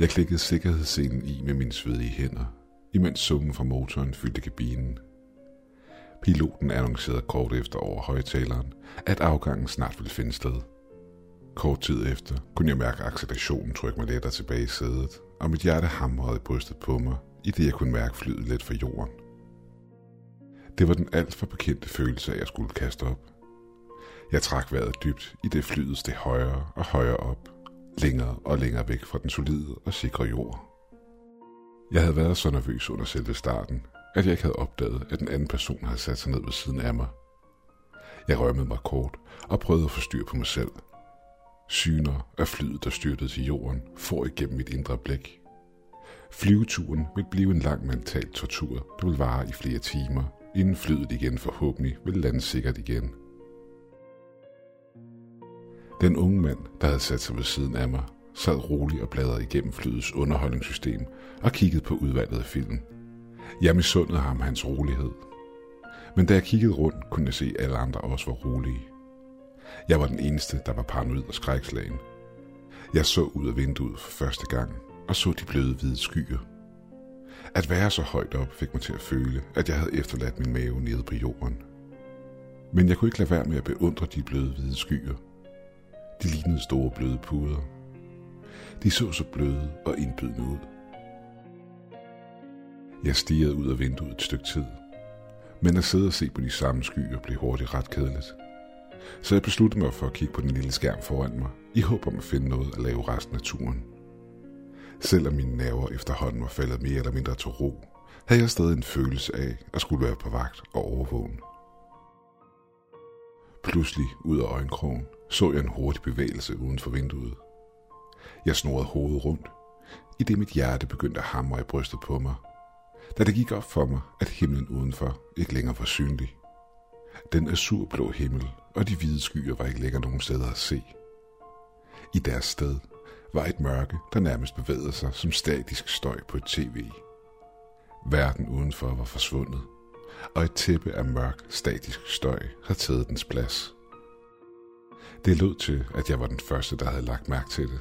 Jeg klikkede sikkerhedsscenen i med mine svedige hænder, imens summen fra motoren fyldte kabinen. Piloten annoncerede kort efter over højtaleren, at afgangen snart ville finde sted. Kort tid efter kunne jeg mærke accelerationen trykke mig lettere tilbage i sædet, og mit hjerte hamrede i brystet på mig, i det jeg kunne mærke flyet lidt fra jorden. Det var den alt for bekendte følelse af, at jeg skulle kaste op. Jeg trak vejret dybt, i det flyet steg højere og højere op, længere og længere væk fra den solide og sikre jord. Jeg havde været så nervøs under selve starten, at jeg ikke havde opdaget, at den anden person havde sat sig ned ved siden af mig. Jeg rømmede mig kort og prøvede at få styr på mig selv. Syner af flyet, der styrtede til jorden, får igennem mit indre blik. Flyveturen ville blive en lang mental tortur, der vil vare i flere timer, inden flyet igen forhåbentlig vil lande sikkert igen. Den unge mand, der havde sat sig ved siden af mig, sad rolig og bladrede igennem flyets underholdningssystem og kiggede på udvalget af film. Jeg misundede ham hans rolighed. Men da jeg kiggede rundt, kunne jeg se, at alle andre også var rolige. Jeg var den eneste, der var paranoid og skrækslagen. Jeg så ud af vinduet for første gang og så de bløde hvide skyer. At være så højt op fik mig til at føle, at jeg havde efterladt min mave nede på jorden. Men jeg kunne ikke lade være med at beundre de bløde hvide skyer. De lignede store bløde puder. De så så bløde og indbydende ud. Jeg stirrede ud af vinduet et stykke tid. Men at sidde og se på de samme skyer blev hurtigt ret kedeligt. Så jeg besluttede mig for at kigge på den lille skærm foran mig, i håb om at finde noget at lave resten af turen. Selvom mine nerver efterhånden var faldet mere eller mindre til ro, havde jeg stadig en følelse af at skulle være på vagt og overvågen. Pludselig ud af øjenkrogen så jeg en hurtig bevægelse uden for vinduet. Jeg snurrede hovedet rundt, i det mit hjerte begyndte at hamre i brystet på mig, da det gik op for mig, at himlen udenfor ikke længere var synlig. Den azurblå himmel og de hvide skyer var ikke længere nogen steder at se. I deres sted var et mørke, der nærmest bevægede sig som statisk støj på et tv. Verden udenfor var forsvundet, og et tæppe af mørk, statisk støj havde taget dens plads. Det lød til, at jeg var den første, der havde lagt mærke til det.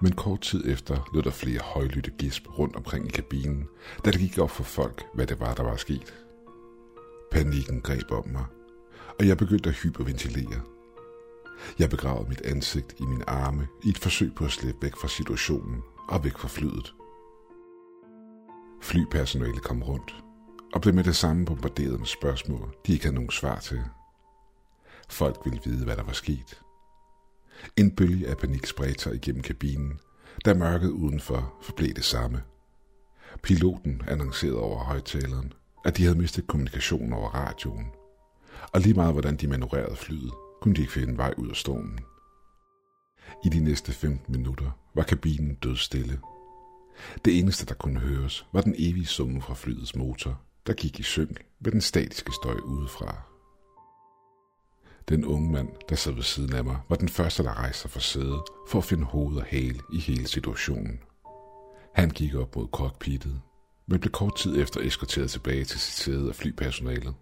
Men kort tid efter lød der flere højlytte gisp rundt omkring i kabinen, da det gik op for folk, hvad det var, der var sket. Panikken greb om mig, og jeg begyndte at hyperventilere. Jeg begravede mit ansigt i mine arme i et forsøg på at slippe væk fra situationen og væk fra flyet. Flypersonalet kom rundt og blev med det samme bombarderet med spørgsmål, de ikke havde nogen svar til. Folk ville vide, hvad der var sket. En bølge af panik spredte sig igennem kabinen, da mørket udenfor forblev det samme. Piloten annoncerede over højtaleren, at de havde mistet kommunikation over radioen, og lige meget hvordan de manøvrerede flyet, kunne de ikke finde vej ud af stormen. I de næste 15 minutter var kabinen død stille. Det eneste, der kunne høres, var den evige summe fra flyets motor, der gik i synk med den statiske støj udefra. Den unge mand, der sad ved siden af mig, var den første, der rejste sig fra sædet for at finde hoved og hale i hele situationen. Han gik op mod cockpittet, men blev kort tid efter eskorteret tilbage til sit sæde af flypersonalet.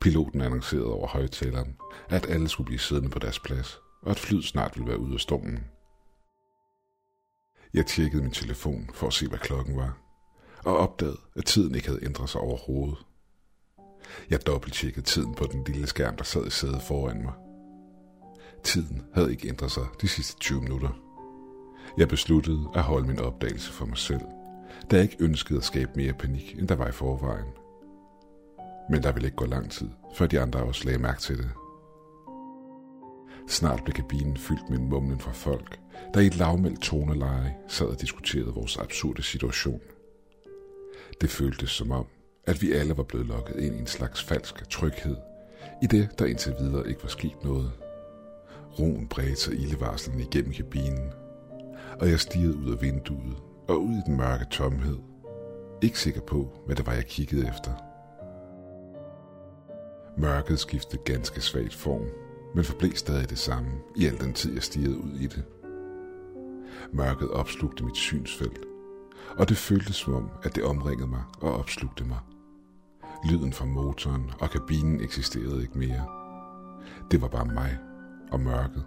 Piloten annoncerede over højtaleren, at alle skulle blive siddende på deres plads, og at flyet snart ville være ude af stormen. Jeg tjekkede min telefon for at se, hvad klokken var, og opdagede, at tiden ikke havde ændret sig overhovedet. Jeg dobbelttjekkede tiden på den lille skærm, der sad i sædet foran mig. Tiden havde ikke ændret sig de sidste 20 minutter. Jeg besluttede at holde min opdagelse for mig selv, da jeg ikke ønskede at skabe mere panik, end der var i forvejen. Men der ville ikke gå lang tid, før de andre også lagde mærke til det. Snart blev kabinen fyldt med en mumlen fra folk, der i et lavmældt toneleje sad og diskuterede vores absurde situation. Det føltes som om, at vi alle var blevet lukket ind i en slags falsk tryghed, i det, der indtil videre ikke var sket noget. Roen bredte sig ildevarslen igennem kabinen, og jeg stirrede ud af vinduet og ud i den mørke tomhed. Ikke sikker på, hvad det var, jeg kiggede efter. Mørket skiftede ganske svagt form, men forblev stadig det samme i al den tid, jeg stirrede ud i det. Mørket opslugte mit synsfelt, og det føltes som om, at det omringede mig og opslugte mig. Lyden fra motoren og kabinen eksisterede ikke mere. Det var bare mig og mørket.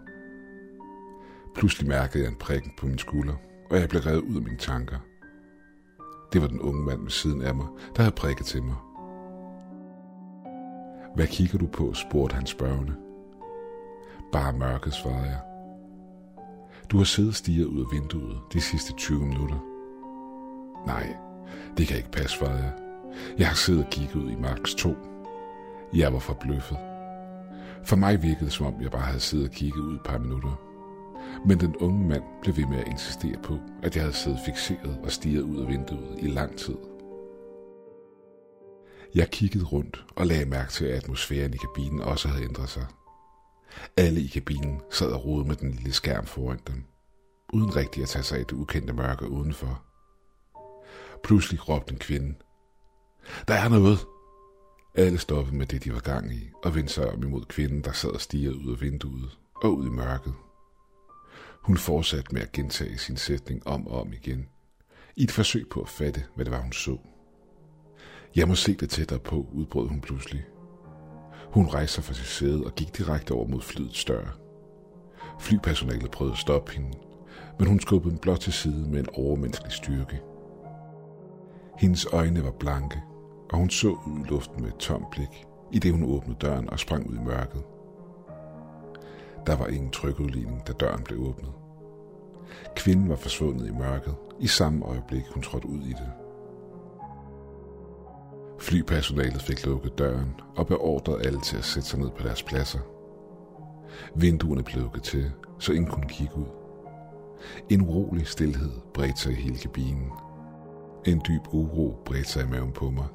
Pludselig mærkede jeg en prikken på min skulder, og jeg blev revet ud af mine tanker. Det var den unge mand ved siden af mig, der havde prikket til mig. Hvad kigger du på, spurgte han spørgende. Bare mørket, svarede jeg. Du har siddet stiget ud af vinduet de sidste 20 minutter. Nej, det kan ikke passe, svarede jeg. Jeg har siddet og kigget ud i Max 2. Jeg var forbløffet. For mig virkede det, som om jeg bare havde siddet og kigget ud et par minutter. Men den unge mand blev ved med at insistere på, at jeg havde siddet fixeret og stiget ud af vinduet i lang tid. Jeg kiggede rundt og lagde mærke til, at atmosfæren i kabinen også havde ændret sig. Alle i kabinen sad og rode med den lille skærm foran dem, uden rigtig at tage sig af det ukendte mørke udenfor. Pludselig råbte en kvinde. Der er noget! Alle stoppede med det, de var gang i, og vendte sig om imod kvinden, der sad og stirrede ud af vinduet og ud i mørket. Hun fortsatte med at gentage sin sætning om og om igen, i et forsøg på at fatte, hvad det var, hun så. Jeg må se det tættere på, udbrød hun pludselig. Hun rejste sig fra sit sæde og gik direkte over mod flyets dør. Flypersonalet prøvede at stoppe hende, men hun skubbede den blot til side med en overmenneskelig styrke. Hendes øjne var blanke, og hun så ud i luften med et tomt blik, i det hun åbnede døren og sprang ud i mørket. Der var ingen trykudligning, da døren blev åbnet. Kvinden var forsvundet i mørket, i samme øjeblik hun trådte ud i det. Flypersonalet fik lukket døren og beordrede alle til at sætte sig ned på deres pladser. Vinduerne blev lukket til, så ingen kunne kigge ud. En urolig stillhed bredte sig i hele kabinen. En dyb uro bredte sig i maven på mig,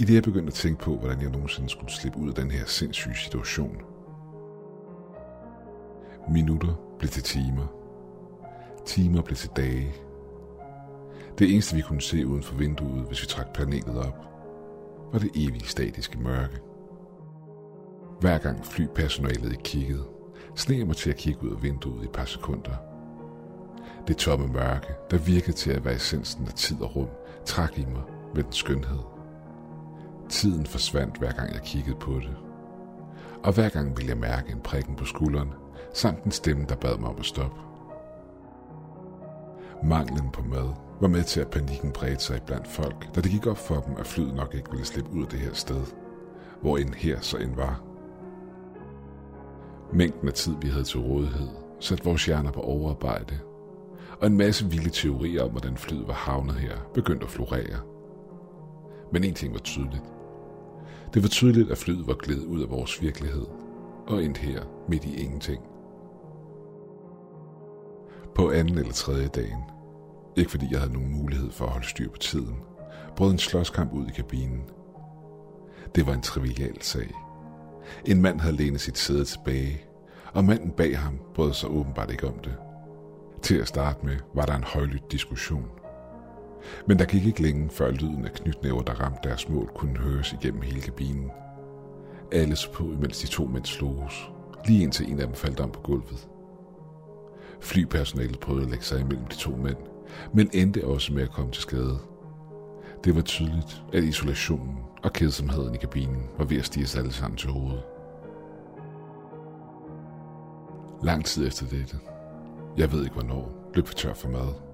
i det jeg begyndte at tænke på, hvordan jeg nogensinde skulle slippe ud af den her sindssyge situation. Minutter blev til timer. Timer blev til dage. Det eneste, vi kunne se uden for vinduet, hvis vi trak planetet op, var det evige statiske mørke. Hver gang flypersonalet kiggede, sneg jeg mig til at kigge ud af vinduet i et par sekunder. Det tomme mørke, der virkede til at være essensen af tid og rum, trak i mig med den skønhed. Tiden forsvandt hver gang jeg kiggede på det. Og hver gang ville jeg mærke en prikken på skulderen, samt en stemme, der bad mig om at stoppe. Manglen på mad var med til at panikken bredte sig blandt folk, da det gik op for dem, at flyet nok ikke ville slippe ud af det her sted, hvor end her så end var. Mængden af tid, vi havde til rådighed, satte vores hjerner på overarbejde, og en masse vilde teorier om, hvordan flyet var havnet her, begyndte at florere. Men en ting var tydeligt. Det var tydeligt, at flyet var glædet ud af vores virkelighed, og endte her midt i ingenting. På anden eller tredje dagen, ikke fordi jeg havde nogen mulighed for at holde styr på tiden, brød en slåskamp ud i kabinen. Det var en trivial sag. En mand havde lænet sit sæde tilbage, og manden bag ham brød sig åbenbart ikke om det. Til at starte med var der en højlydt diskussion. Men der gik ikke længe, før lyden af knytnæver, der ramte deres mål, kunne høres igennem hele kabinen. Alle så på, imens de to mænd sloges, lige indtil en af dem faldt om på gulvet. Flypersonalet prøvede at lægge sig imellem de to mænd, men endte også med at komme til skade. Det var tydeligt, at isolationen og kedsomheden i kabinen var ved at stige sig alle sammen til hovedet. Lang tid efter dette, jeg ved ikke hvornår, løb vi tør for mad.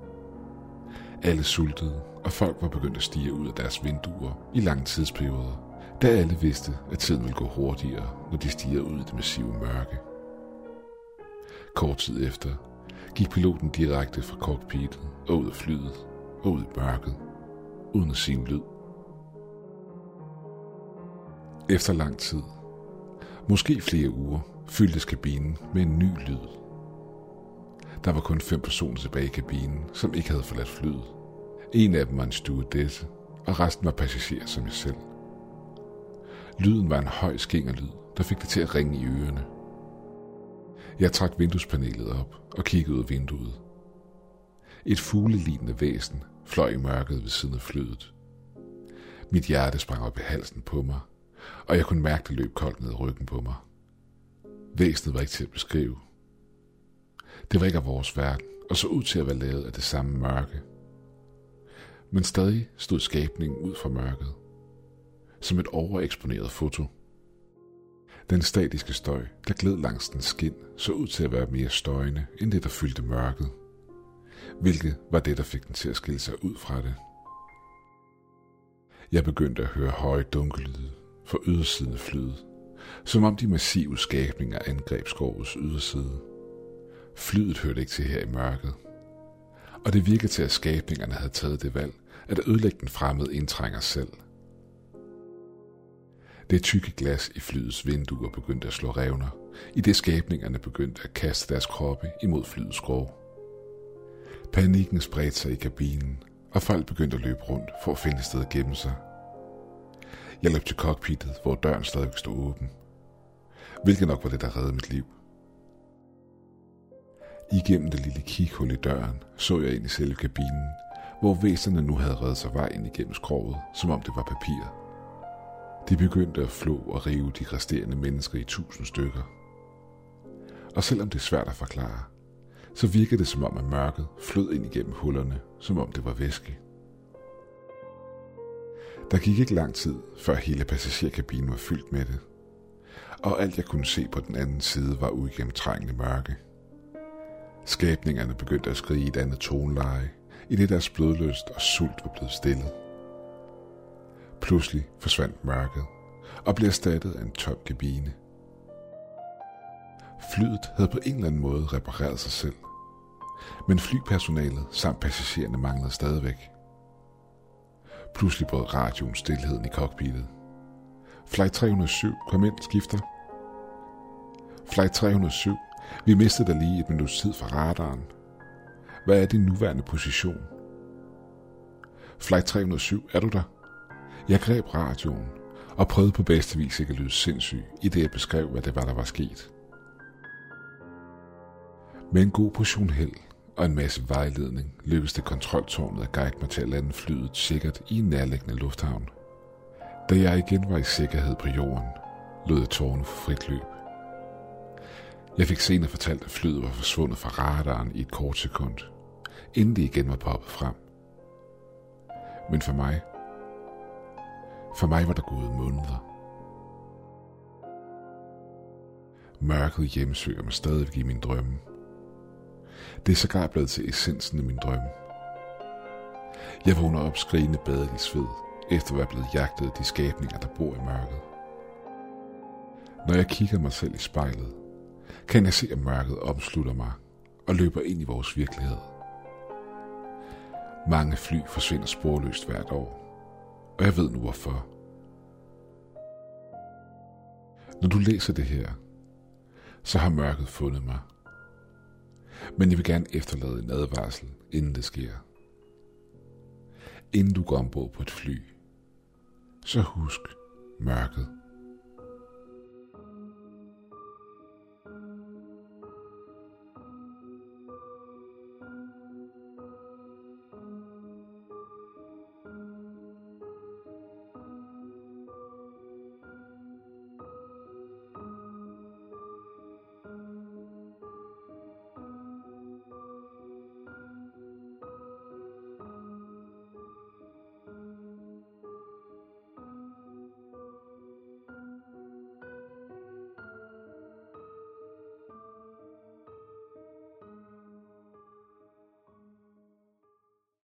Alle sultede, og folk var begyndt at stige ud af deres vinduer i lange tidsperioder, da alle vidste, at tiden ville gå hurtigere, når de stiger ud i det massive mørke. Kort tid efter gik piloten direkte fra cockpitet og ud af flyet og ud i mørket, uden at sige en lyd. Efter lang tid, måske flere uger, fyldtes kabinen med en ny lyd. Der var kun fem personer tilbage i kabinen, som ikke havde forladt flyet. En af dem var en stewardesse, og resten var passagerer som jeg selv. Lyden var en høj skængerlyd, der fik det til at ringe i ørerne. Jeg trak vinduespanelet op og kiggede ud af vinduet. Et fuglelignende væsen fløj i mørket ved siden af flyet. Mit hjerte sprang op i halsen på mig, og jeg kunne mærke det løb koldt ned i ryggen på mig. Væsenet var ikke til at beskrive. Det var ikke af vores verden, og så ud til at være lavet af det samme mørke. Men stadig stod skabningen ud fra mørket. Som et overeksponeret foto. Den statiske støj, der gled langs den skin, så ud til at være mere støjende end det, der fyldte mørket. hvilket var det, der fik den til at skille sig ud fra det. Jeg begyndte at høre høje dunkelyde fra ydersiden af flyet, som om de massive skabninger angreb skovets yderside. Flyet hørte ikke til her i mørket, og det virkede til, at skabningerne havde taget det valg, at ødelægge den fremmede indtrænger selv. Det tykke glas i flyets vinduer begyndte at slå revner, i det skabningerne begyndte at kaste deres kroppe imod flyets skrog. Panikken spredte sig i kabinen, og folk begyndte at løbe rundt for at finde et sted at gemme sig. Jeg løb til cockpittet, hvor døren stadig stod åben. Hvilket nok var det, der reddede mit liv. Igennem det lille kighul i døren så jeg ind i selve kabinen, hvor væserne nu havde reddet sig vej ind igennem skroget, som om det var papir. De begyndte at flå og rive de resterende mennesker i tusind stykker. Og selvom det er svært at forklare, så virkede det som om, at mørket flød ind igennem hullerne, som om det var væske. Der gik ikke lang tid, før hele passagerkabinen var fyldt med det, og alt jeg kunne se på den anden side var uigennemtrængende mørke. Skabningerne begyndte at skrige i et andet toneleje, i det deres blodløst og sult var blevet stillet. Pludselig forsvandt mørket og blev erstattet af en tom kabine. Flyet havde på en eller anden måde repareret sig selv, men flypersonalet samt passagererne manglede stadigvæk. Pludselig brød radioen stillheden i cockpittet. Flight 307, kom ind, skifter. Flight 307, vi mistede dig lige et minuts tid fra radaren. Hvad er din nuværende position? Flight 307, er du der? Jeg greb radioen og prøvede på bedste vis ikke at lyde sindssyg, i det jeg beskrev, hvad det var, der var sket. Med en god portion held og en masse vejledning lykkedes det kontroltårnet at guide mig til at lande flyet sikkert i en nærliggende lufthavn. Da jeg igen var i sikkerhed på jorden, lod jeg tårnet for frit løb. Jeg fik senere fortalt, at flyet var forsvundet fra radaren i et kort sekund, inden det igen var poppet frem. Men for mig, for mig var der gået måneder. Mørket hjemsøger mig stadig i min drømme. Det er sågar blevet til essensen af min drømme. Jeg vågner op skrigende badet i sved, efter at være blevet jagtet af de skabninger, der bor i mørket. Når jeg kigger mig selv i spejlet, kan jeg se, at mørket omslutter mig og løber ind i vores virkelighed. Mange fly forsvinder sporløst hvert år, og jeg ved nu hvorfor. Når du læser det her, så har mørket fundet mig. Men jeg vil gerne efterlade en advarsel, inden det sker. Inden du går ombord på et fly, så husk mørket